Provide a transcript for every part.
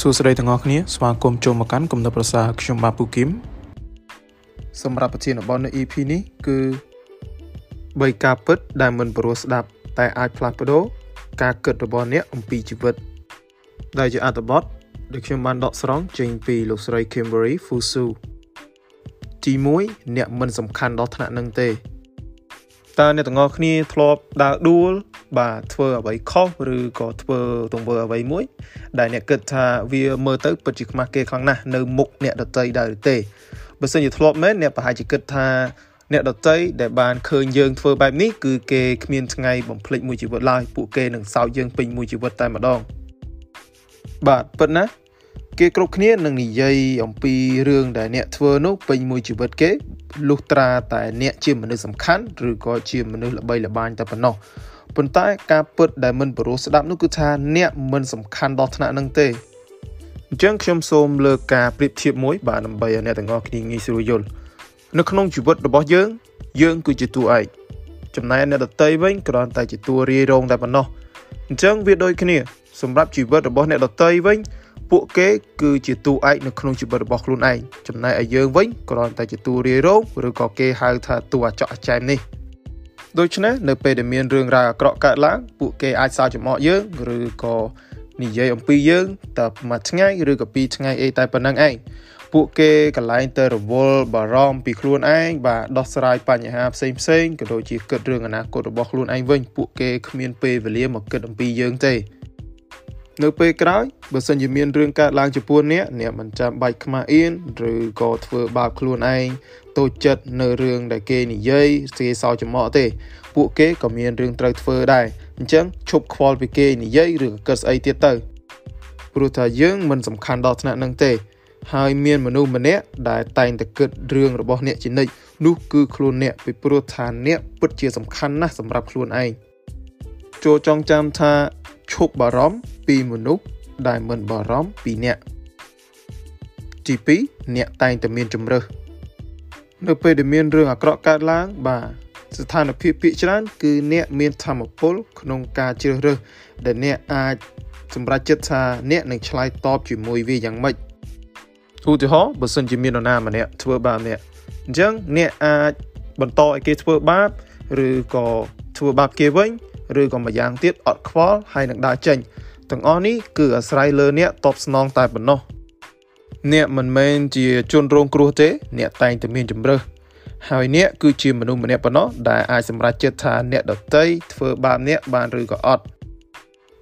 សួស្តីទាំងអស់គ្នាស្វាគមន៍ចូលមកកាន់គំនិតប្រសាខ្ញុំបាទពូគឹមសម្រាប់ប្រធានបទនៅ EP នេះគឺ3ការពិតដែលមិនព្រោះស្ដាប់ តែអាចផ្លាស់ប្ដូរការគិតរបស់អ្នកអំពីជីវិត ដែលជាអត្ថបទដែលខ្ញុំបានដកស្រង់ចេញពីលោកស្រី Kimberly Fusu ទី1អ្នកមិនសំខាន់ដល់ថ្នាក់នឹងទេតើអ្នកទាំងអស់គ្នាធ្លាប់ដើរដួល បាទធ្វើអ្វីខុសឬក៏ធ្វើទង្វើអ្វីមួយ ដែលអ្នកគិតថាវាមើលទៅពិតជាខ្មាស់គេខ្លាំងណាស់នៅមុខអ្នកដតីដែរឬទេបើសិនជាធ្លាប់មែនអ្នកប្រហែលជាគិតថាអ្នកដតីដែលបានឃើញយើងធ្វើបែបនេះគឺគេគ្មានថ្ងៃបំភ្លេចមួយជីវិតឡើយពួកគេនឹងសោកយើងពេញមួយជីវិតតែម្ដងបាទពិតណាគេគ្រប់គ្នានឹងនិយាយអំពីរឿងដែលអ្នកធ្វើនោះពេញមួយជីវិតគេលុះត្រាតែអ្នកជាមនុស្សសំខាន់ឬក៏ជាមនុស្សល្បីល្បាញតែប៉ុណ្ណោះ ប៉ុន្តែការពិតដែលមិនព្រោះស្ដាប់នោះគឺថាអ្នកមិនសំខាន់ដល់ថ្នាក់នឹងទេអញ្ចឹងខ្ញុំសូមលើកការប្រៀបធៀបមួយបាទដើម្បីឲ្យអ្នកទាំងអស់គ្នាងាយស្រួលយល់នៅក្នុងជីវិតរបស់យើង យើងគឺជាតួឯកចំណែកអ្នកដតីវិញគ្រាន់តែជាតួរាយរងតែប៉ុណ្ណោះអញ្ចឹងវាដូចគ្នាសម្រាប់ជីវិតរបស់អ្នកដតីវិញពួកគេគឺជាតួឯកនៅក្នុងជីវិតរបស់ខ្លួនឯងចំណែកឯយើងវិញគ្រាន់តែជាតួរាយរងឬក៏គេហៅថាតួអាចកអចែមនេះ ដូច្នេះនៅពេលដែលមានរឿងរ៉ាវអាក្រក់កើតឡើងពួកគេអាចសើចចំអកយើងឬក៏និយាយអំពីយើងតែមួយថ្ងៃឬក៏ពីរថ្ងៃអីតែប៉ុណ្្នឹងឯងពួកគេកន្លែងទៅរវល់បារម្ភពីខ្លួនឯងបាទដោះស្រាយបញ្ហាផ្សេងផ្សេងក៏ដូចជាគិតរឿងអនាគតរបស់ខ្លួនឯងវិញពួកគេគ្មានពេលវេលាមកគិតអំពីយើងទេនៅពេលក្រោយបើសិនជាមានរឿងកើតឡើងចំពោះអ្នកអ្នកមិនចាំបាច់ខ្មាស់អៀនឬក៏ធ្វើបាបខ្លួនឯង តូចចិត្តនៅរឿងដែលគេនិយាយគេសោចចំអកទេ ពួកគេក៏មានរឿងត្រូវធ្វើដែរអញ្ចឹងឈប់ខ្វល់ពីគេនិយាយឬក៏គិតស្អីទៀតទៅព្រោះថាយើងមិនសំខាន់ដល់ថ្នាក់នឹងទេ ហើយមានមនុស្សម្នាក់ដែលតែងតែគិតរឿងរបស់អ្នកជានិច្ចនោះគឺខ្លួនអ្នកពីព្រោះថាអ្នកពិតជាសំខាន់ណាស់សម្រាប់ខ្លួនឯងចូលចងចាំថាឈប់បារម្ភពីមនុស្សដែលមិនបារម្ភពីអ្នកទី2អ្នកតែងតែមានជំរើស នៅពេលដែលមានរឿងអាក្រក់កើតឡើង បាទស្ថានភាពភាគច្រើន គឺអ្នកមានធម៌ពលក្នុងការជ្រើសរើសដែលអ្នកអាចសម្រេចចិត្តថាអ្នកនឹងឆ្លើយតបជាមួយវាយ៉ាងម៉េចឧទាហរណ៍បើសិនជាមាននរណាម្នាក់ធ្វើបាបអ្នកអញ្ចឹងអ្នកអាចបន្តឲ្យគេធ្វើបាបឬក៏ធ្វើបាបគេវិញឬក៏ម្យ៉ាងទៀតអត់ខ្វល់ហើយនឹងដើរចេញទាំងអស់នេះគឺអាស្រ័យលើអ្នកតបស្នងតែប៉ុណ្ណោះ អ្នកមិនមែនជាជនរងគ្រោះទេ អ្នកតែងតែមានជំរើសហើយអ្នកគឺជាមនុស្សម្នាក់ប៉ុណ្ណោះដែលអាចសម្រេចចិត្តថាអ្នកដតីធ្វើបាបអ្នកបានឬក៏អត់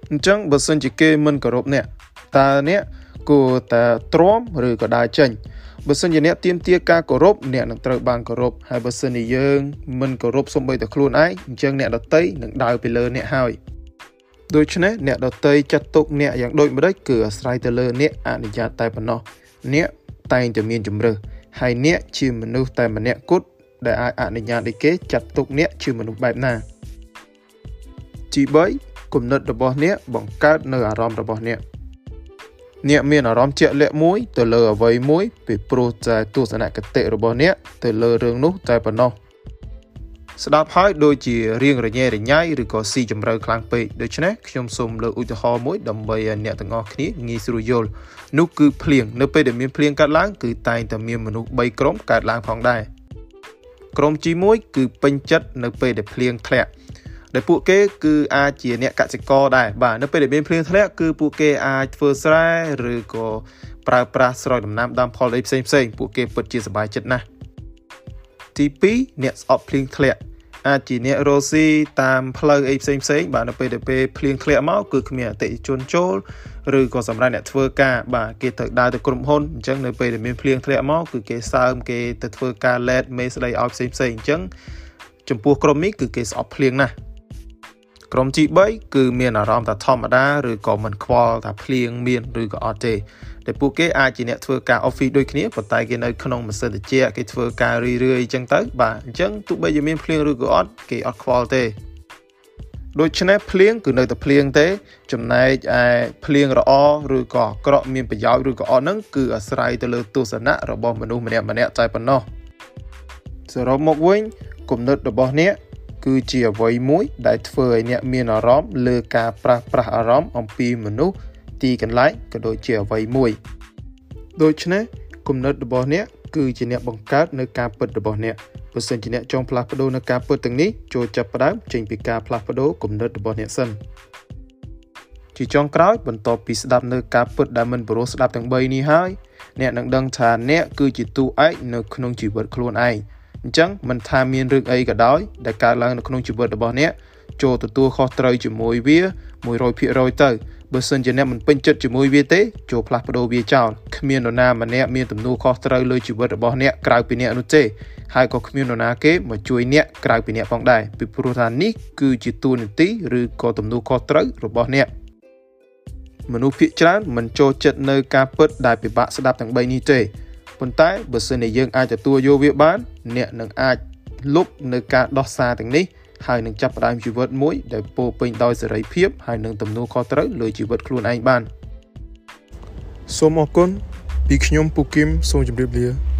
អញ្ចឹងបើសិនជាគេមិនគោរពអ្នកតើអ្នកគួរតែទ្រាំឬក៏ដើរចេញបើសិនជាអ្នកទៀមទាការគោរពអ្នកនឹងត្រូវបានគោរពហើយបើសិនជាយើងមិនគោរពសូម្បីតែខ្លួនឯងអញ្ចឹងអ្នកដតីនឹងដើរពីលើអ្នកហើយដូច្នេះអ្នកដតីចាត់ទុកអ្នកយ៉ាងដូចម្ដេចគឺអាស្រ័យទៅលើអ្នកអនុញ្ញាតតែប៉ុណ្ណោះ អ្នកតែងតែមានជំរើសហើយអ្នកជាមនុស្សតែម្នាក់គត់ដែលអាចអនុញ្ញាតឲ្យគេចាត់ទុកអ្នកជាមនុស្សបែបណាទី3គំនិតរបស់អ្នកបង្កើតនៅអារម្មណ៍របស់អ្នកអ្នកមានអារម្មណ៍ជាក់លាក់មួយទៅលើអ្វីមួយពីព្រោះតែទស្សនគតិរបស់អ្នកទៅលើរឿងនោះតែប៉ុណ្ណោះ ស្ដាប់ហើយដូចជារៀងរញ៉េរញ៉ៃឬក៏ស៊ីជម្រៅខ្លាំងពេកដូច្នេះខ្ញុំសូមលើកឧទាហរណ៍មួយដើម្បីឲ្យអ្នកទាំងអស់គ្នាងាយស្រួលយល់នោះគឺភ្លៀងនៅពេលដែលមានភ្លៀងកើតឡើងគឺតែងតែមានមនុស្ស3ក្រុមកើតឡើងផងដែរក្រុមទី1គឺពេញចិត្តនៅពេលដែលភ្លៀងធ្លាក់ដែលពួកគេគឺអាចជាអ្នកកសិករដែរបាទនៅពេលដែលមានភ្លៀងធ្លាក់គឺពួកគេអាចធ្វើស្រែឬក៏ប្រើប្រាស់ស្រោចដំណាំដាំផលអីផ្សេងផ្សេងពួកគេពិតជាសប្បាយចិត្តណាស់ ទី2អ្នកស្អប់ភ្លៀងធ្លាក់អាចជាអ្នករស់ស៊ីតាមផ្លូវអីផ្សេងផ្សេងបាទនៅពេលដែលពេលភ្លៀងធ្លាក់មកគឺគ្មានអតិថិជនចូលឬក៏សម្រាប់អ្នកធ្វើការបាទគេត្រូវដើរទៅក្រុមហ៊ុនអញ្ចឹងនៅពេលដែលមានភ្លៀងធ្លាក់មកគឺគេសើមគេទៅធ្វើការលេតមេស្ដីឲ្យផ្សេងផ្សេងអញ្ចឹងចំពោះក្រុមនេះគឺគេស្អប់ភ្លៀងណាស់ក្រុមទី3គឺមានអារម្មណ៍ថាធម្មតាឬក៏មិនខ្វល់ថាភ្លៀងមានឬក៏អត់ទេ ដែលពួកគេអាចជាអ្នកធ្វើការ office ដូចគ្នាប៉ុន្តែគេនៅក្នុងម៉ាស៊ីនត្រជាក់គេធ្វើការរឿយរឿយអញ្ចឹងទៅបាទអញ្ចឹងទោះបីជាមានភ្លៀងឬក៏អត់គេអត់ខ្វល់ទេដូច្នេះភ្លៀងគឺនៅតែភ្លៀងទេ ចំណែកឯភ្លៀងល្អឬក៏អាក្រក់មានប្រយោជន៍ឬក៏អត់ហ្នឹងគឺអាស្រ័យទៅលើទស្សនៈរបស់មនុស្សម្នាក់ម្នាក់តែប៉ុណ្ណោះសរុបមកវិញគំនិតរបស់អ្នកគឺជាអ្វីមួយដែលធ្វើឲ្យអ្នកមានអារម្មណ៍លើការប្រាស់ប្រាស់អារម្មណ៍អំពីមនុស្ស ទីកន្លែងក៏ដូចជាអ្វីមួយដូច្នេះគំនិតរបស់អ្នកគឺជាអ្នកបង្កើតនៅការពិតរបស់អ្នកបើសិនជាអ្នកចង់ផ្លាស់ប្ដូរនៅការពិតទាំងនេះចូលចាប់ផ្ដើមចេញពីការផ្លាស់ប្ដូរគំនិតរបស់អ្នកសិនជាចុងក្រោយបន្ទាប់ពីស្ដាប់នៅការពិតដែលមិនព្រោះស្ដាប់ទាំង3នេះហើយអ្នកនឹងដឹងថាអ្នកគឺជាតួឯកនៅក្នុងជីវិតខ្លួនឯងអញ្ចឹងមិនថាមានរឿងអីក៏ដោយដែលកើតឡើងនៅក្នុងជីវិតរបស់អ្នកចូលទទួលខុសត្រូវជាមួយវា100%ទៅ បើសិនជាអ្នកមិនពេញចិត្តជាមួយវាទេចូលផ្លាស់ប្ដូរវាចោលគ្មាននរណាម្នាក់មានទំនួលខុសត្រូវលើជីវិតរបស់អ្នកក្រៅពីអ្នកនោះទេហើយក៏គ្មាននរណាគេមកជួយអ្នកក្រៅពីអ្នកផងដែរពីព្រោះថានេះគឺជាតួនាទីឬក៏ទំនួលខុសត្រូវរបស់អ្នកមនុស្សភាគច្រើនមិនចូលចិត្តនៅការពិតដែលពិបាកស្ដាប់ទាំង3នេះទេប៉ុន្តែបើសិនជាយើងអាចទទួលយកវាបាន អ្នកនឹងអាចលុបនៅការដោះសារទាំងនេះ ហើយនឹងចាប់ផ្ដើមជីវិតមួយដែលពោពេញដោយសេរីភាពហើយនឹងទំនួលខុសត្រូវលើជីវិតខ្លួនឯងបានសូមអរគុណពីខ្ញុំពូគឹមសូមជម្រាបលា